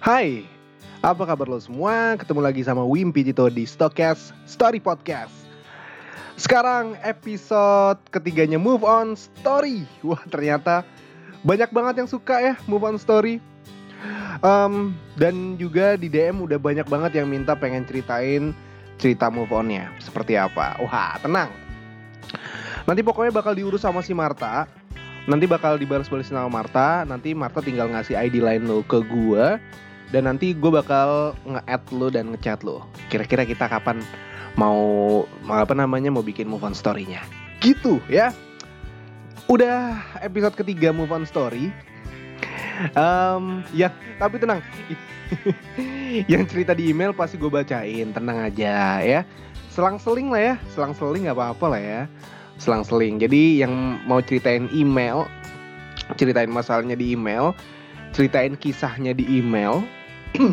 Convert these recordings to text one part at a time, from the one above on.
Hai, apa kabar lo semua? Ketemu lagi sama Wimpi Cito di Stokes Story Podcast. Sekarang episode ketiganya Move On Story. Wah ternyata banyak banget yang suka ya Move On Story. Um, dan juga di DM udah banyak banget yang minta pengen ceritain cerita move onnya seperti apa. Wah tenang. Nanti pokoknya bakal diurus sama si Marta. Nanti bakal dibalas-balasin sama Marta. Nanti Marta tinggal ngasih ID lain lo ke gua dan nanti gue bakal nge-add lo dan ngechat lo. Kira-kira kita kapan mau, apa namanya mau bikin move on story-nya. Gitu ya. Udah episode ketiga move on story. Um, ya, tapi tenang. yang cerita di email pasti gue bacain, tenang aja ya. Selang-seling lah ya, selang-seling nggak apa-apa lah ya. Selang-seling. Jadi yang mau ceritain email, ceritain masalahnya di email, ceritain kisahnya di email.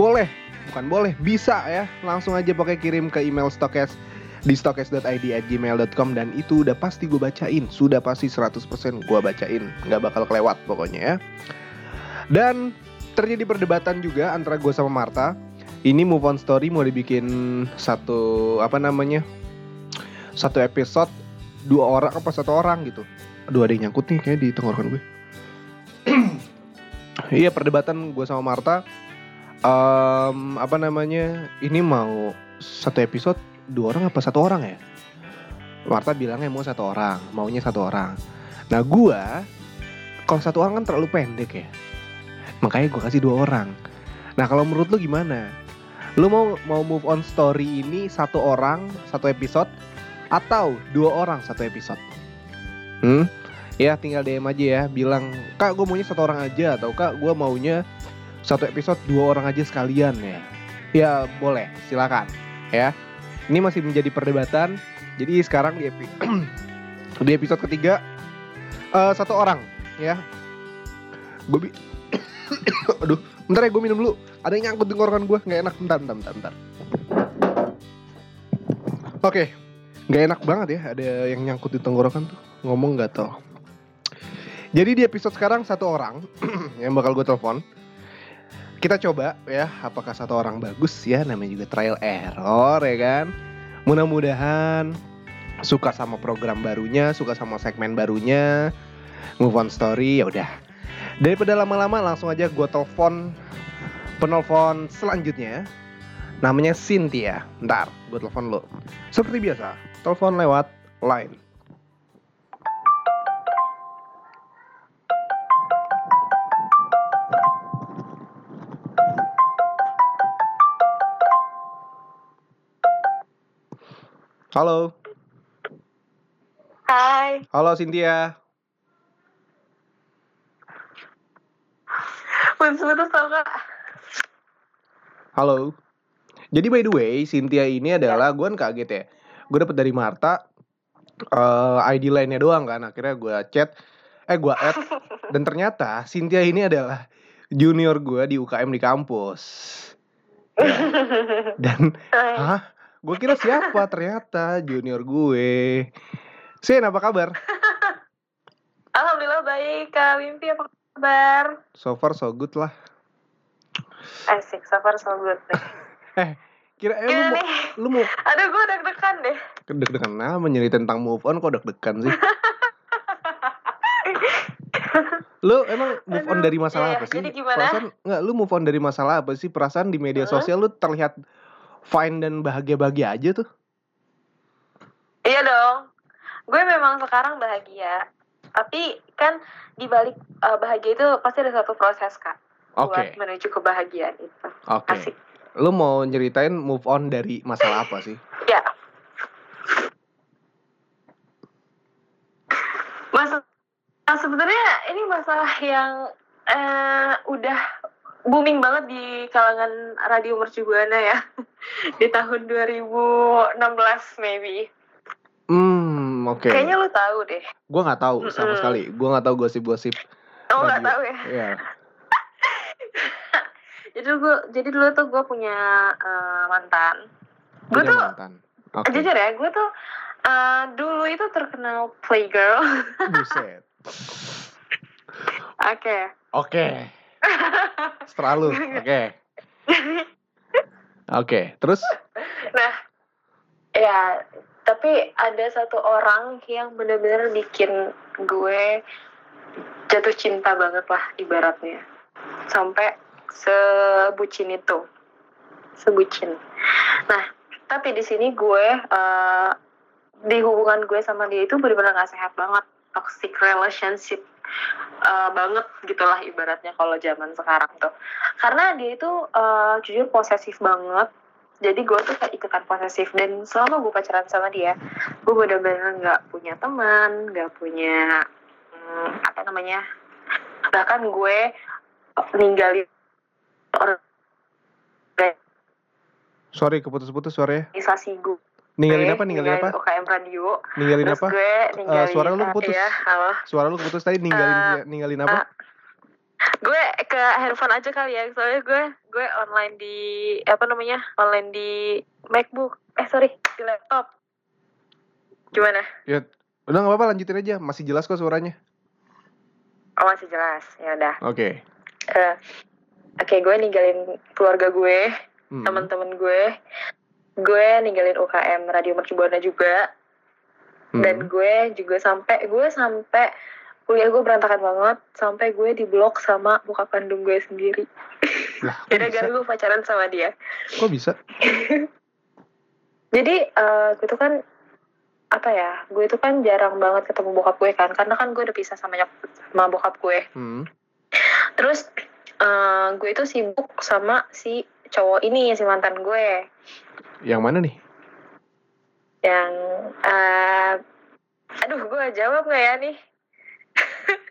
boleh, bukan boleh, bisa ya. Langsung aja pakai kirim ke email stokes di stokes.id at gmail.com dan itu udah pasti gue bacain. Sudah pasti 100% gue bacain. Nggak bakal kelewat pokoknya ya. Dan terjadi perdebatan juga antara gue sama Marta. Ini move on story mau dibikin satu apa namanya satu episode dua orang apa satu orang gitu. Aduh ada yang nyangkut nih kayak di tenggorokan gue iya perdebatan gue sama Marta. Um, apa namanya? Ini mau satu episode dua orang apa satu orang ya? Marta bilangnya mau satu orang maunya satu orang. Nah gua kalau satu orang kan terlalu pendek ya. Makanya gue kasih dua orang. Nah kalau menurut lu gimana? Lu mau mau move on story ini satu orang satu episode atau dua orang satu episode? Hmm ya tinggal DM aja ya bilang kak gue maunya satu orang aja atau kak gue maunya satu episode dua orang aja sekalian ya ya boleh silakan ya ini masih menjadi perdebatan. Jadi sekarang di, epi di episode ketiga uh, satu orang ya. Gue bi Aduh, bentar ya gue minum dulu. Ada yang nyangkut tenggorokan gue, nggak enak. Bentar, bentar, bentar, bentar. Oke, nggak enak banget ya. Ada yang nyangkut di tenggorokan tuh. Ngomong nggak tau. Jadi di episode sekarang satu orang yang bakal gue telepon. Kita coba ya apakah satu orang bagus ya? Namanya juga trial error ya kan? Mudah-mudahan suka sama program barunya suka sama segmen barunya. Move on story ya udah. Daripada lama-lama langsung aja gue telepon penelpon selanjutnya. Namanya Cynthia. Ntar gue telepon lo seperti biasa telepon lewat line Halo. Hai. Halo Cynthia. Putus-putus tau kak. Halo. Jadi by the way, Cynthia ini adalah gue kan kaget ya. Gue dapet dari Marta uh, ID lainnya doang kan. Akhirnya gue chat, eh gue add, dan ternyata Cynthia ini adalah junior gue di UKM di kampus. Ya. Dan, hah? Gue kira siapa ternyata junior gue. Sin apa kabar? Alhamdulillah baik Kak Wimpi apa kabar? So far so good lah. Asik, so far so good nih. eh, kira eh, lu, mau, lu mau Aduh gue deg-degan deh. Deg-degan nah menyeri tentang move on kok deg-degan sih? lu emang move on dari masalah iya, apa sih? Jadi gimana? Perasaan nggak lu move on dari masalah apa sih? Perasaan di media sosial lu terlihat fine dan bahagia-bahagia aja tuh. Iya dong. Gue memang sekarang bahagia. Tapi kan di balik uh, bahagia itu pasti ada satu proses, Kak. Oke. Buat menuju kebahagiaan itu. Oke. Asik. Lu mau nyeritain move on dari masalah apa sih? Ya. Masalah sebenarnya ini masalah yang uh, udah booming banget di kalangan radio mercubuana ya di tahun 2016 maybe. Hmm, oke. Okay. Kayaknya lu tahu deh. Gua nggak tahu mm -mm. sama sekali. Gua nggak tahu gosip-gosip. Oh nggak tahu ya? Iya. jadi gue jadi dulu tuh gue punya uh, mantan. Gue tuh mantan. Okay. jujur ya, gue tuh uh, dulu itu terkenal playgirl. Buset. Oke. Oke. Setelah lu oke. Oke terus? Nah ya tapi ada satu orang yang benar-benar bikin gue jatuh cinta banget lah ibaratnya. Sampai sebucin itu. Sebucin. Nah tapi di sini gue uh, di hubungan gue sama dia itu benar-benar gak sehat banget. Toxic relationship uh, banget gitulah ibaratnya kalau zaman sekarang tuh. Karena dia itu uh, jujur posesif banget. Jadi gue tuh kayak ikutan posesif. Dan selama gue pacaran sama dia gue benar-benar nggak punya teman nggak punya hmm, apa namanya bahkan gue ninggalin orang sorry keputus-putus suaranya. organisasi gue ninggalin apa? Ninggalin apa? UKM radio. Ninggalin terus apa? gue ninggalin Eh, suara lu uh, putus. ya, halo. suara lu keputus tadi ninggalin Eh, ninggalin apa? ah, gue ke handphone aja kali ya soalnya gue gue online di apa namanya online di MacBook. Eh sorry di laptop. Gimana? Ya udah nggak apa-apa lanjutin aja. Masih jelas kok suaranya. Oh masih jelas. Ya udah. Oke. Eh, oke gue ninggalin keluarga gue Hmm. teman-teman gue gue ninggalin UKM Radio Mercubuana juga. Hmm. dan gue juga sampai gue sampai kuliah gue berantakan banget sampai gue diblok sama bokap kandung gue sendiri. Bisa? gara-gara gue pacaran sama dia? Kok bisa? Jadi eh gue tuh kan apa ya gue itu kan jarang banget ketemu bokap gue kan karena kan gue udah pisah sama nyok sama bokap gue. Hmm. terus eh gue itu sibuk sama si cowok ini si mantan gue. Yang mana nih? Yang eh aduh gue jawab nggak ya nih?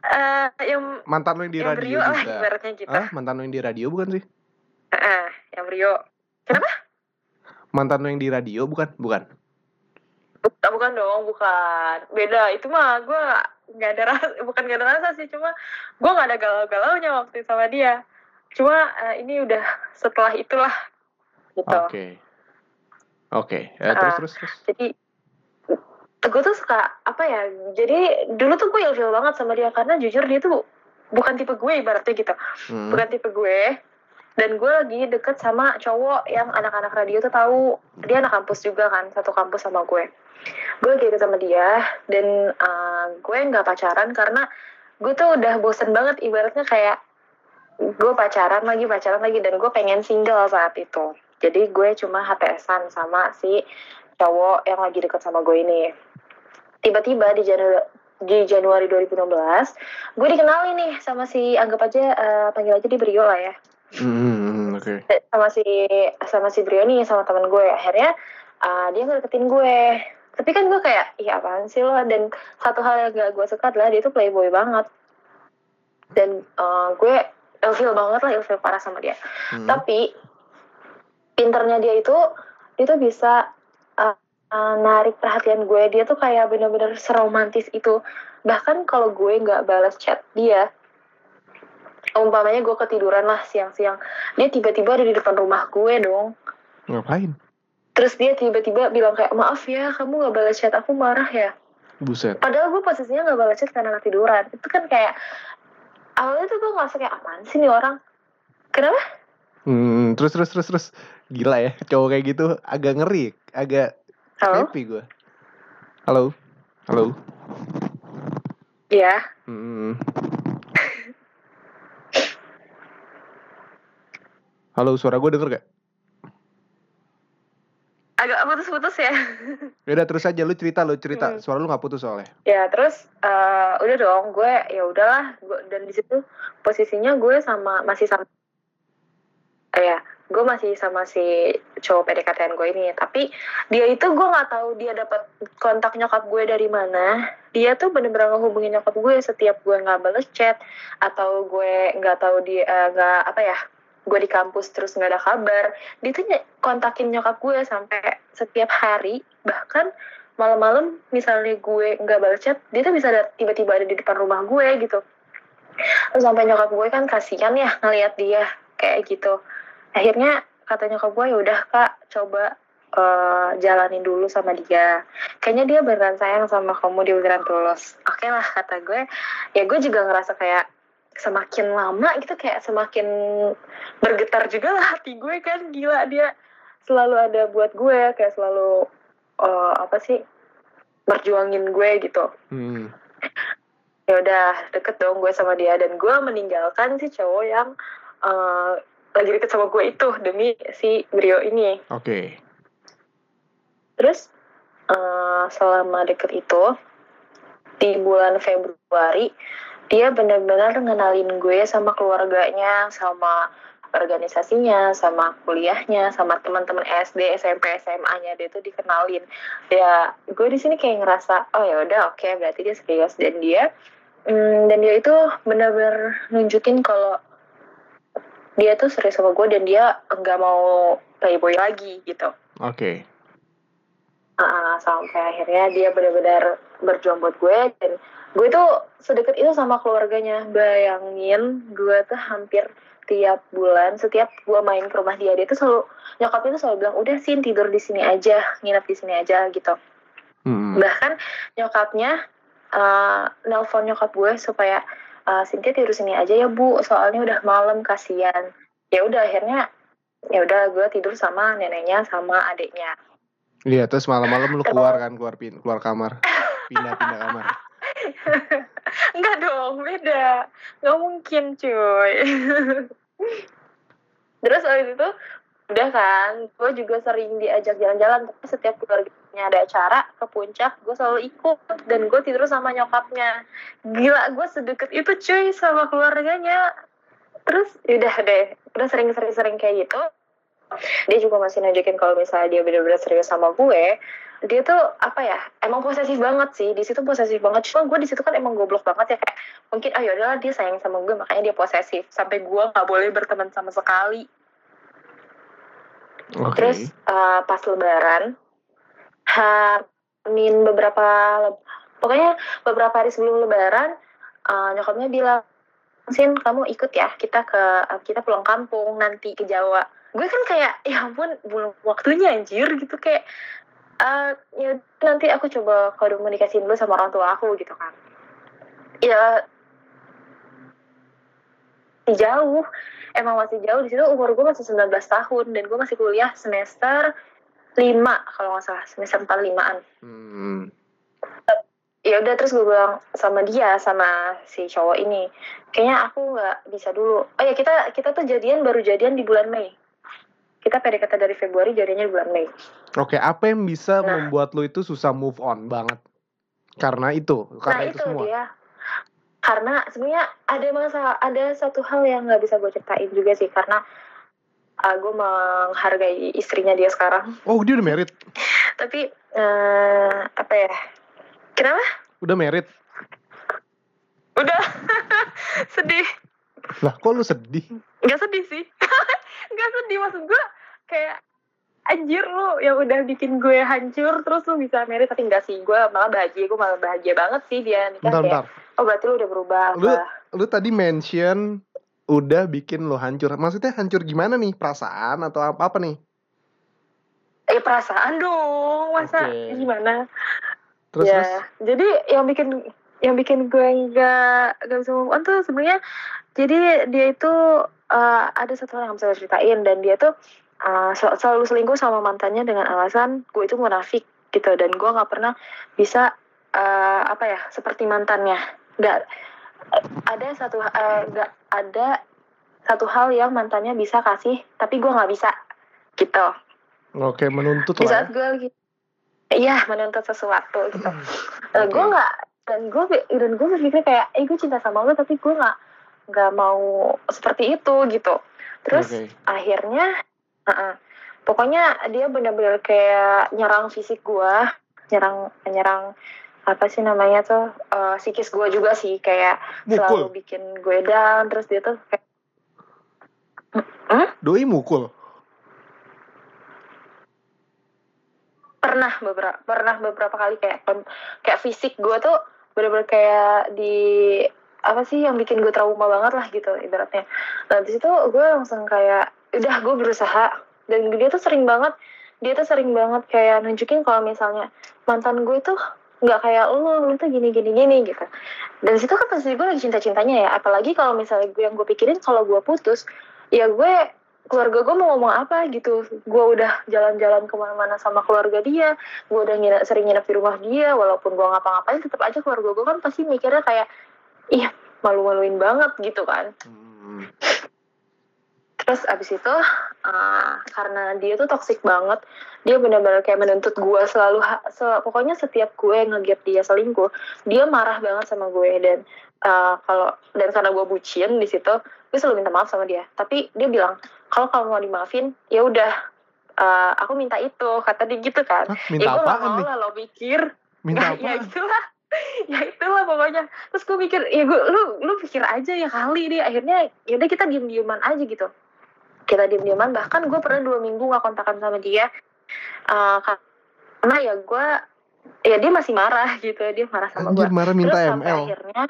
Eh yang mantan lu yang di yang radio Rio lah juga. ibaratnya kita. Ah mantan lu yang di radio bukan sih? Eh, yang Rio. Mantan lu yang di radio bukan? Bukan. Bukan, bukan dong, bukan. Beda. Itu mah gue nggak ada rasa, bukan nggak ada rasa sih, cuma gue nggak ada galau-galaunya waktu itu sama dia. Cuma eh, ini udah setelah itulah, gitu. oke oke Eh, terus Ah. terus terus Jadi gue tuh suka apa ya? Jadi dulu tuh gue ilfil banget sama dia karena jujur dia tuh bukan tipe gue ibaratnya gitu, Hmm. bukan tipe gue. Dan gue lagi deket sama cowok yang anak-anak radio tuh tahu dia anak kampus juga kan, satu kampus sama gue. Gue lagi deket sama dia dan uh, gue nggak pacaran karena gue tuh udah bosen banget ibaratnya kayak gue pacaran lagi pacaran lagi dan gue pengen single saat itu. Jadi gue cuma HTSan sama si cowok yang lagi deket sama gue ini. Tiba-tiba di Januari di Januari 2016 gue dikenalin nih sama si anggap aja uh, panggil aja di Brio lah ya. Hmm, oke. Sama si sama si Brio nih sama teman gue. Akhirnya uh, dia ngedeketin gue. Tapi kan gue kayak iya apaan sih lo? Dan satu hal yang gak gue suka adalah dia tuh playboy banget. Dan uh, gue ilfil banget lah ilfil parah sama dia. Hmm. tapi pinternya dia itu dia tuh bisa uh, uh, narik perhatian gue. Dia tuh kayak bener-bener seromantis itu. Bahkan kalau gue nggak balas chat dia umpamanya gue ketiduran lah siang-siang dia tiba-tiba ada di depan rumah gue dong. Ngapain? Terus dia tiba-tiba bilang kayak maaf ya kamu nggak balas chat aku marah ya. Buset. Padahal gue posisinya nggak balas chat karena ketiduran itu kan kayak awalnya tuh gue ngerasa kayak apaan sih nih orang kenapa Hmm, terus terus terus terus gila ya cowok kayak gitu agak ngeri, agak halo happy gue. Halo, halo. ya Hmm. Halo, suara gue denger gak? Agak putus-putus ya Yaudah terus aja lu cerita lu cerita. Hmm. Suara lu nggak putus soalnya. ya terus eh, udah dong gue ya udahlah gue dan di situ posisinya gue sama masih sama eh, ya gue masih sama si cowok PDKT gue ini tapi dia itu gue nggak tahu dia dapat kontak nyokap gue dari mana dia tuh bener-bener ngehubungin nyokap gue setiap gue nggak bales chat atau gue nggak tahu dia eh, nggak apa ya gue di kampus terus nggak ada kabar. Dia tuh kontakin nyokap gue sampai setiap hari. Bahkan malam-malam misalnya gue nggak balas chat dia tuh bisa tiba-tiba ada di depan rumah gue gitu. Terus sampai nyokap gue kan kasihan ya ngelihat dia kayak gitu. Akhirnya kata nyokap gue ya udah kak coba eh, jalanin dulu sama dia. Kayaknya dia beneran sayang sama kamu dia beneran tulus. Oke lah kata gue. Ya gue juga ngerasa kayak semakin lama gitu kayak semakin bergetar juga lah hati gue kan gila dia selalu ada buat gue kayak selalu uh, apa sih berjuangin gue gitu Hmm. ya udah deket dong gue sama dia dan gue meninggalkan si cowok yang uh, lagi deket sama gue itu demi si Brio ini Oke. terus uh, selama deket itu di bulan Februari dia benar-benar ngenalin gue sama keluarganya sama organisasinya sama kuliahnya sama teman-teman SD SMP SMA-nya dia tuh dikenalin. Ya gue di sini kayak ngerasa oh ya udah oke berarti dia serius. Dan dia mm, dan dia itu benar-benar nunjukin kalau dia tuh serius sama gue dan dia nggak mau playboy lagi gitu. Oke. Ah, sampai akhirnya dia benar-benar berjuang buat gue dan gue tuh sedekat itu sama keluarganya bayangin gue tuh hampir tiap bulan setiap gue main ke rumah dia dia tuh selalu nyokapnya tuh selalu bilang udah sin tidur di sini aja nginep di sini aja gitu Hmm. bahkan nyokapnya uh, nelpon nyokap gue supaya uh, Cynthia tidur sini aja ya bu soalnya udah malam kasihan ya udah akhirnya ya udah gue tidur sama neneknya sama adiknya Iya, terus malam-malam lu keluar kan, keluar pin, keluar kamar. Pindah-pindah kamar. Enggak dong, beda. Nggak mungkin, cuy. Terus waktu itu, udah kan, gue juga sering diajak jalan-jalan. Tapi setiap keluarganya ada acara ke puncak, gue selalu ikut. Dan gue tidur sama nyokapnya. Gila, gue sedekat itu cuy sama keluarganya. Terus, udah deh. Udah sering-sering kayak gitu. Dia juga masih nunjukin kalau misalnya dia bener-bener serius sama gue, dia tuh apa ya emang posesif banget sih di situ posesif banget. Cuma gue di situ kan emang goblok banget ya kayak mungkin ayo adalah dia sayang sama gue makanya dia posesif. Sampai gue nggak boleh berteman sama sekali. Oke. terus uh, pas lebaran hamin beberapa pokoknya beberapa hari sebelum lebaran uh, nyokapnya bilang Sin kamu ikut ya kita ke kita pulang kampung nanti ke Jawa. Gue kan kayak ya ampun belum waktunya anjir gitu kayak eh ya nanti aku coba komunikasiin dulu sama orang tua aku gitu kan. Ya masih jauh. Emang masih jauh. Di situ umur gue masih 19 tahun dan gue masih kuliah semester 5 kalau nggak salah. Semester 4 limaan. Hmm. ya udah terus gue bilang sama dia sama si cowok ini kayaknya aku nggak bisa dulu. Oh ya kita kita tuh jadian baru jadian di bulan Mei kita PDKT dari Februari jadinya di bulan Mei Oke, apa yang bisa Nah. membuat lu itu susah move on banget? Karena itu, karena nah itu, itu semua. dia karena sebenarnya ada masalah ada satu hal yang nggak bisa gue ceritain juga sih karena uh, gue menghargai istrinya dia sekarang Oh, dia udah married. tapi eh, apa ya kenapa Udah married. udah sedih Lah, kok lu sedih? nggak sedih sih nggak sedih maksud gue kayak anjir lu yang udah bikin gue hancur terus lu bisa married tapi enggak sih gue malah bahagia gue malah bahagia banget sih dia nikah Bentar, kayak bentar. oh berarti lu udah berubah Lu- apa Lu tadi mention udah bikin lo hancur. Maksudnya hancur gimana nih? Perasaan atau apa, apa nih? eh perasaan dong masa Oke. gimana Terus, ya terus? jadi yang bikin yang bikin gue nggak nggak bisa move on tuh sebenarnya jadi dia itu uh, ada satu hal yang bisa gue ceritain dan dia tuh uh, sel- selalu selingkuh sama mantannya dengan alasan gue itu munafik gitu dan gue nggak pernah bisa uh, apa ya seperti mantannya nggak ada satu uh, nggak ada satu hal yang mantannya bisa kasih tapi gue nggak bisa gitu Oke, menuntut di lah. saat gue lagi iya menuntut sesuatu gitu ya. gue nggak dan gue dan gue berpikir kayak eh gue cinta sama lo tapi gue nggak nggak mau seperti itu gitu terus Oke. akhirnya uh-uh, pokoknya dia benar-benar kayak nyerang fisik gue nyerang nyerang apa sih namanya tuh eh, psikis gue juga sih kayak selalu Mukul. bikin gue down terus dia tuh kayak Doi mukul. pernah beberapa pernah beberapa kali kayak kayak fisik gue tuh bener-bener kayak di apa sih yang bikin gue trauma banget lah gitu ibaratnya nah di situ gue langsung kayak udah gue berusaha. Dan dia tuh sering banget dia tuh sering banget kayak nunjukin kalau misalnya mantan gue tuh nggak kayak lo lo tuh gini gini gini gitu. Dan situ kan pasti gue lagi cinta cintanya ya. Apalagi kalau misalnya gue yang gue pikirin kalau gue putus ya gue keluarga gue mau ngomong apa gitu. Gue udah jalan-jalan ke mana-mana sama keluarga dia gue udah nginep, sering nginep di rumah dia walaupun gue ngapa-ngapain tetap aja keluarga gue kan pasti mikirnya kayak ih malu-maluin banget gitu kan. Hmm. Terus abis itu uh, karena dia tuh toxic banget dia benar-benar kayak menuntut gue selalu se- pokoknya setiap gue ngegap dia selingkuh dia marah banget sama gue. Dan uh, kalau dan karena gue bucin di situ gue selalu minta maaf sama dia. Tapi dia bilang kalau kamu mau dimaafin ya udah uh, aku minta itu kata dia gitu kan. Hah, ya minta gue gak mau lah lo pikir. Minta ya, ya apa? itulah. Ya itulah pokoknya. Terus gue mikir ya gue lu lu pikir aja ya kali deh. Akhirnya yaudah kita diem dieman aja gitu kita diem dieman bahkan gue pernah dua minggu nggak kontakan sama dia. Eh, karena ya gue ya dia masih marah gitu dia marah sama gue marah minta terus sampai ML. akhirnya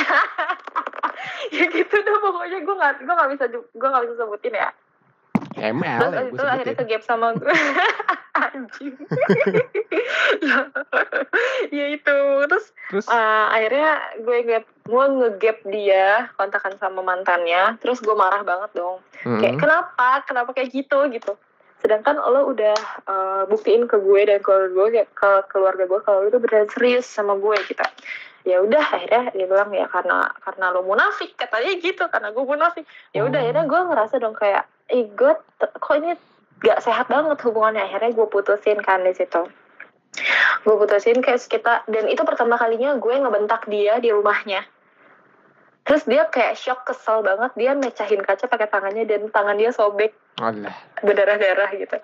ya gitu dah pokoknya gue nggak gue nggak bisa gue nggak bisa sebutin ya ML terus ya abis gue itu akhirnya ke gap sama gue anjing. Ya, ya itu terus Terus? uh, akhirnya gue gap gue ngegap dia kontakan sama mantannya terus gue marah banget dong. Kayak hmm. kenapa? Kenapa kayak gitu? Gitu. Sedangkan lo udah uh, buktiin ke gue dan ke gue kayak ke keluarga gue kalau lo tuh beneran serius sama gue gitu. Ya udah akhirnya dia bilang ya karena karena lo munafik katanya gitu karena gue munafik. Ya udah Oh. akhirnya gue ngerasa dong kayak ih gue kok ini gak sehat banget hubungannya? Akhirnya gue putusin kan di situ. Gue putusin kayak sekitar dan itu pertama kalinya gue ngebentak dia di rumahnya. Terus dia kayak shock kesel banget. Dia mecahin kaca pakai tangannya dan tangan dia sobek. Alah. berdarah-darah gitu.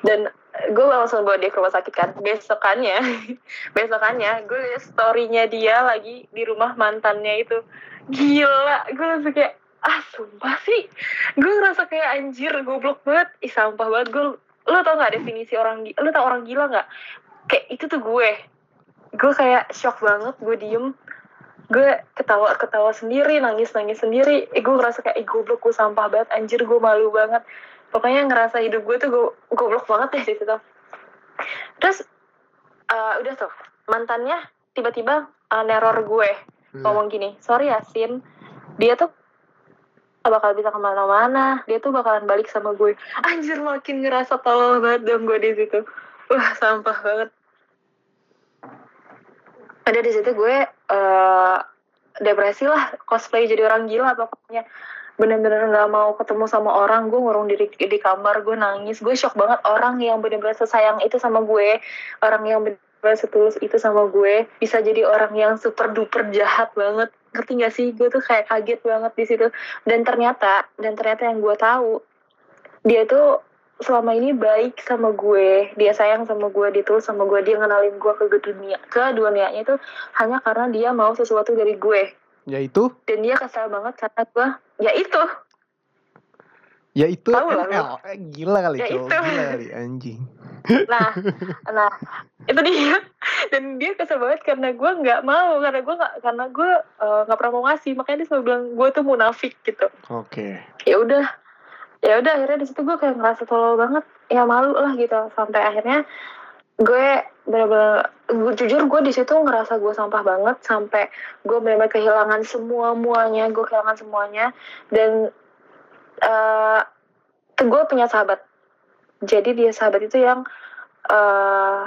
Dan gue langsung bawa dia ke rumah sakit kan. Besokannya besokannya gue liat storynya dia lagi di rumah mantannya itu. Gila gue langsung kayak ah sumpah sih. Gue ngerasa kayak anjir goblok banget. Ih sampah banget. Gue lo tau gak definisi orang lo tau orang gila nggak kayak itu tuh gue. Gue kayak shock banget gue diem. Gue ketawa ketawa sendiri nangis nangis sendiri. Eh, gue ngerasa kayak eh, goblok gue sampah banget. Anjir gue malu banget. Pokoknya ngerasa hidup gue tuh go goblok banget ya di situ. Terus eh, udah tuh. Mantannya tiba-tiba eh, neror gue. Ngomong gini sorry Yasin. Dia tuh gak bakal bisa ke mana-mana. Dia tuh bakalan balik sama gue. Anjir makin ngerasa tolol banget dong gue di situ. Wah sampah banget. Ada di situ gue eh depresi lah. Cosplay jadi orang gila pokoknya bener-bener nggak mau ketemu sama orang. Gue ngurung diri di kamar gue nangis. Gue shock banget orang yang bener-bener sesayang itu sama gue. Orang yang bener-bener setulus itu sama gue. Bisa jadi orang yang super duper jahat banget ngerti gak sih? Gue tuh kayak kaget banget di situ. Dan ternyata dan ternyata yang gue tahu dia tuh selama ini baik sama gue. Dia sayang sama gue dia tulus sama gue dia ngenalin gue ke dunia ke dunianya itu hanya karena dia mau sesuatu dari gue. Yaitu dan dia kesal banget karena gue ya itu yaitu Tahu lah, ML. Eh, gila kali Ya cowok, itu. gila kali anjing. nah nah itu dia. Dan dia kesel banget karena gue nggak mau karena gue nggak karena gue eh, nggak pernah mau ngasih. Makanya dia selalu bilang gue tuh munafik gitu. Oke. ya udah. Ya udah akhirnya di situ gue kayak ngerasa tolol banget. Ya malu lah gitu. Sampai akhirnya gue bener-bener gue jujur gue di situ ngerasa gue sampah banget. Sampai gue benar-benar kehilangan semua muanya gue kehilangan semuanya. Dan eh gue punya sahabat jadi dia sahabat itu yang eh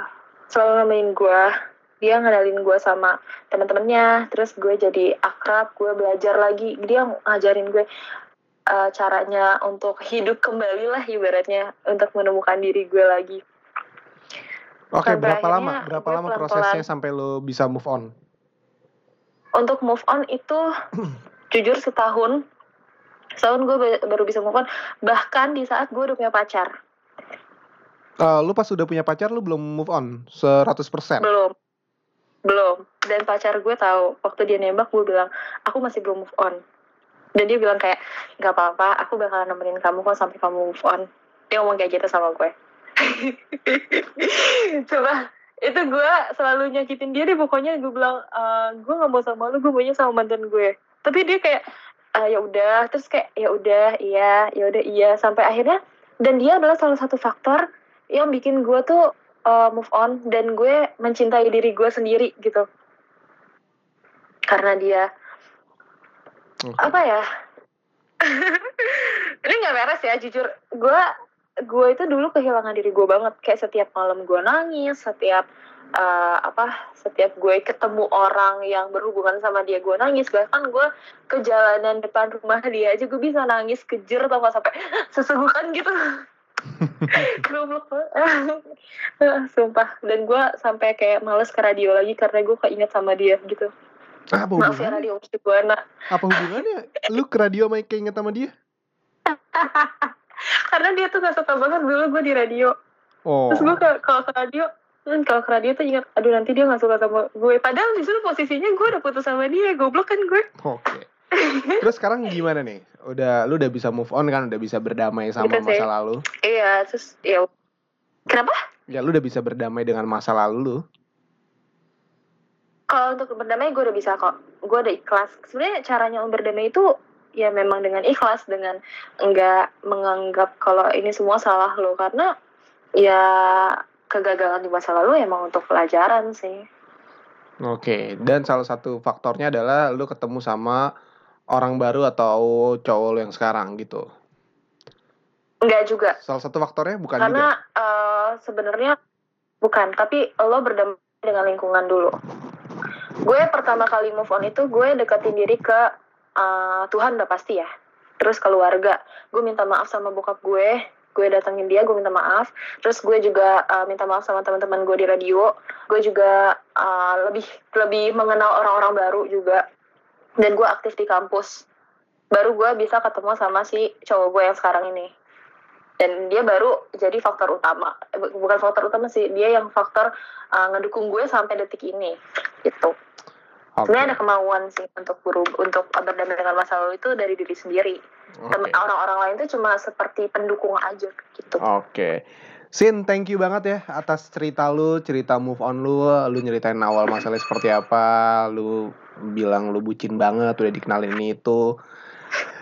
selalu nemenin gue dia ngenalin gue sama teman-temannya terus gue jadi akrab gue belajar lagi dia ngajarin gue eh, caranya untuk hidup kembali lah ibaratnya untuk menemukan diri gue lagi Oke, Sampai berapa lama? Berapa lama pelan-pelan. prosesnya sampai lo bisa move on? untuk move on itu jujur setahun setahun gue ba- baru bisa move on. Bahkan di saat gue udah punya pacar. Eh, lu pas udah punya pacar lu belum move on? 100%. belum. Belum. Dan pacar gue tahu waktu dia nembak gue bilang aku masih belum move on. Dan dia bilang kayak nggak apa-apa aku bakalan nemenin kamu kok sampai kamu move on. Dia ngomong kayak gitu sama gue coba itu gue selalu nyakitin dia deh. Pokoknya gue bilang "Eh, gue nggak mau sama lu gue maunya sama mantan gue tapi dia kayak "Ah, ya udah terus kayak ya udah iya ya udah iya sampai akhirnya dan dia adalah salah satu faktor yang bikin gue tuh uh, move on dan gue mencintai diri gue sendiri gitu. Karena dia Oke. apa ya? Ini nggak beres ya jujur. Gue gue itu dulu kehilangan diri gue banget. Kayak setiap malam gue nangis setiap uh, apa setiap gue ketemu orang yang berhubungan sama dia gue nangis bahkan gue ke jalanan depan rumah dia aja gue bisa nangis kejer atau nggak sampai sesugukan gitu goblok sumpah dan gue sampai kayak males ke radio lagi karena gue keinget sama dia gitu apa maaf ya hubungannya? radio Buana Apa hubungannya? Lu ke radio sama keinget sama dia? karena dia tuh gak suka banget dulu gue di radio Oh. terus gue kalau ke radio hmm, kalau ke radio tuh ingat aduh nanti dia gak suka sama gue padahal justru posisinya gue udah putus sama dia goblok kan gue Oke. Terus sekarang gimana nih? Udah lu udah bisa move on kan? Udah bisa berdamai sama sih. masa lalu? iya terus ya kenapa Ya lu udah bisa berdamai dengan masa lalu lu. kalau untuk berdamai gue udah bisa kok gue udah ikhlas sebenarnya caranya untuk berdamai itu ya memang dengan ikhlas dengan enggak menganggap kalau ini semua salah lo karena ya kegagalan di masa lalu emang untuk pelajaran sih. Oke, dan salah satu faktornya adalah lu ketemu sama orang baru atau cowok lu yang sekarang gitu. enggak juga. Salah satu faktornya bukan juga. karena eh, sebenarnya bukan tapi lo berdamai dengan lingkungan dulu. Gue pertama kali move on itu gue deketin diri ke eh, Tuhan udah pasti ya. Terus keluarga. Gue minta maaf sama bokap gue gue datengin dia gue minta maaf. Terus gue juga eh, minta maaf sama teman-teman gue di radio. Gue juga eh, lebih lebih mengenal orang-orang baru juga. Dan gue aktif di kampus. Baru gue bisa ketemu sama si cowok gue yang sekarang ini. Dan dia baru jadi faktor utama. Eh, bu- bukan faktor utama sih. Dia yang faktor uh, ngedukung gue sampai detik ini. Gitu Oke. sebenarnya ada kemauan sih untuk berubah untuk berdamai dengan masa lalu itu dari diri sendiri. Temen- orang-orang lain itu cuma seperti pendukung aja gitu Oke. Sin, thank you banget ya atas cerita lu, cerita move on lu, lu nyeritain awal masalahnya seperti apa, lu bilang lu bucin banget, udah dikenalin ini itu.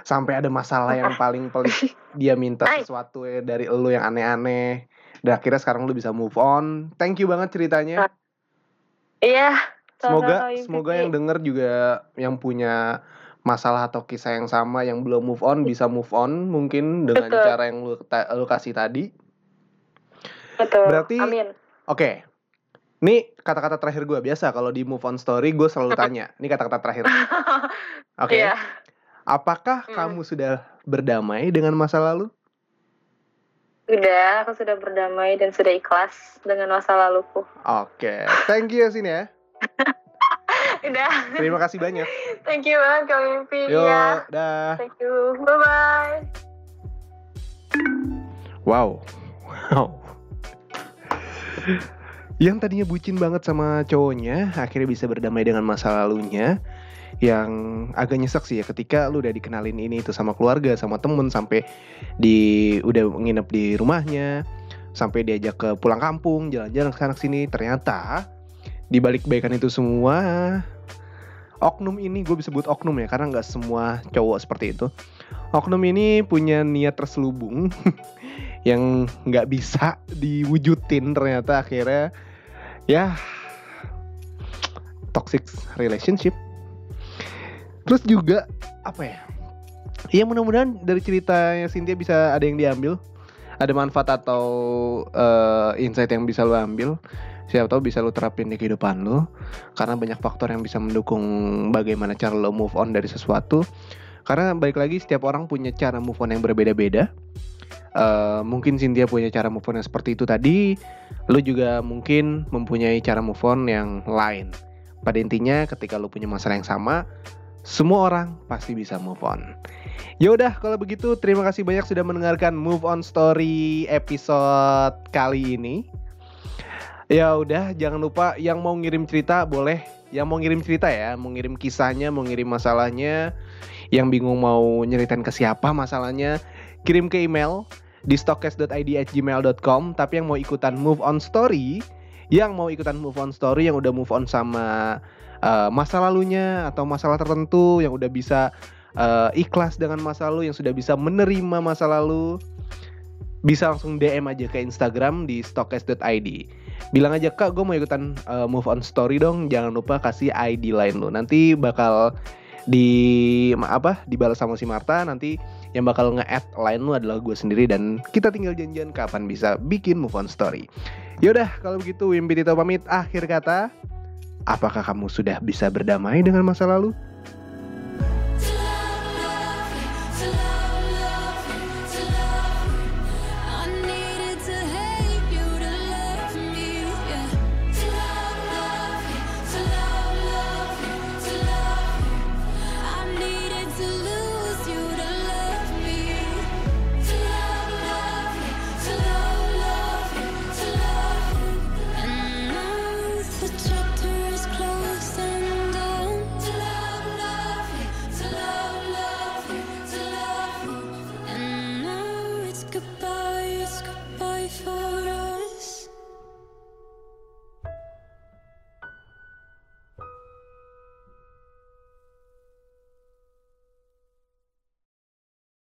Sampai ada masalah yang paling pelik, dia minta sesuatu ya dari lu yang aneh-aneh. Dan akhirnya sekarang lu bisa move on. Thank you banget ceritanya. iya Semoga semoga yang denger juga yang punya masalah atau kisah yang sama yang belum move on bisa move on mungkin dengan Betul. cara yang lu, ta- lu kasih tadi. betul berarti- amin Oke. Ini kata-kata terakhir gue biasa kalau di move on story gue selalu tanya. Ini kata-kata terakhir. Oke. Iya. Apakah Hmm. kamu sudah berdamai dengan masa lalu? Udah, aku sudah berdamai dan sudah ikhlas dengan masa laluku. Oke. Thank you ya sini ya. Udah, Terima kasih banyak. thank you banget Kak Mimpi. Yo, Iya, dah. thank you. Bye-bye. Wow. Wow. Yang tadinya bucin banget sama cowoknya, akhirnya bisa berdamai dengan masa lalunya. Yang agak nyesek sih ya ketika lu udah dikenalin ini itu sama keluarga, sama temen sampai di udah nginep di rumahnya, sampai diajak ke pulang kampung, jalan-jalan ke sana sini. Ternyata di balik kebaikan itu semua, oknum ini gue bisa sebut oknum ya karena nggak semua cowok seperti itu. Oknum ini punya niat terselubung yang nggak bisa diwujudin ternyata akhirnya. Ya toxic relationship. Terus juga apa ya? Ya mudah-mudahan dari ceritanya Cynthia bisa ada yang diambil ada manfaat atau eh, insight yang bisa lo ambil siapa tahu bisa lo terapin di kehidupan lo karena banyak faktor yang bisa mendukung bagaimana cara lo move on dari sesuatu. Karena balik lagi setiap orang punya cara move on yang berbeda-beda. Eh, mungkin Cynthia punya cara move on yang seperti itu tadi lu juga mungkin mempunyai cara move on yang lain. Pada intinya ketika lu punya masalah yang sama semua orang pasti bisa move on. Ya udah kalau begitu terima kasih banyak sudah mendengarkan move on story episode kali ini ya udah jangan lupa yang mau ngirim cerita boleh. Yang mau ngirim cerita ya mau ngirim kisahnya mau ngirim masalahnya. Yang bingung mau nyeritain ke siapa masalahnya kirim ke email di stokes.id@gmail.com tapi yang mau ikutan move on story yang mau ikutan move on story yang udah move on sama uh, masa lalunya atau masalah tertentu yang udah bisa uh, ikhlas dengan masa lalu yang sudah bisa menerima masa lalu bisa langsung DM aja ke Instagram di stokes.id bilang aja kak gue mau ikutan uh, move on story dong jangan lupa kasih ID lain lo nanti bakal di apa dibalas sama si Marta nanti yang bakal nge-add line lu adalah gue sendiri dan kita tinggal janjian kapan bisa bikin move on story. Yaudah kalau begitu Wimpi Tito pamit akhir kata. Apakah kamu sudah bisa berdamai dengan masa lalu?